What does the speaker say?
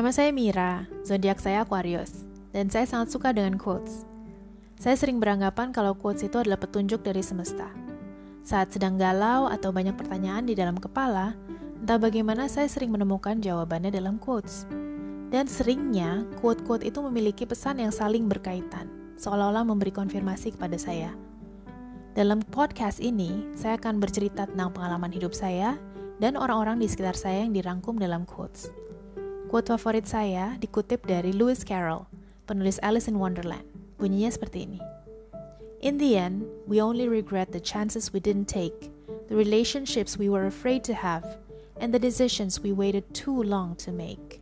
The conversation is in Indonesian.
Nama saya Mira, zodiak saya Aquarius, dan saya sangat suka dengan quotes. Saya sering beranggapan kalau quotes itu adalah petunjuk dari semesta. Saat sedang galau atau banyak pertanyaan di dalam kepala, entah bagaimana saya sering menemukan jawabannya dalam quotes. Dan seringnya, quote-quote itu memiliki pesan yang saling berkaitan, seolah-olah memberi konfirmasi kepada saya. Dalam podcast ini, saya akan bercerita tentang pengalaman hidup saya dan orang-orang di sekitar saya yang dirangkum dalam quotes. Quote favorit saya dikutip dari Lewis Carroll, penulis Alice in Wonderland. Bunyinya seperti ini. In the end, we only regret the chances we didn't take, the relationships we were afraid to have, and the decisions we waited too long to make.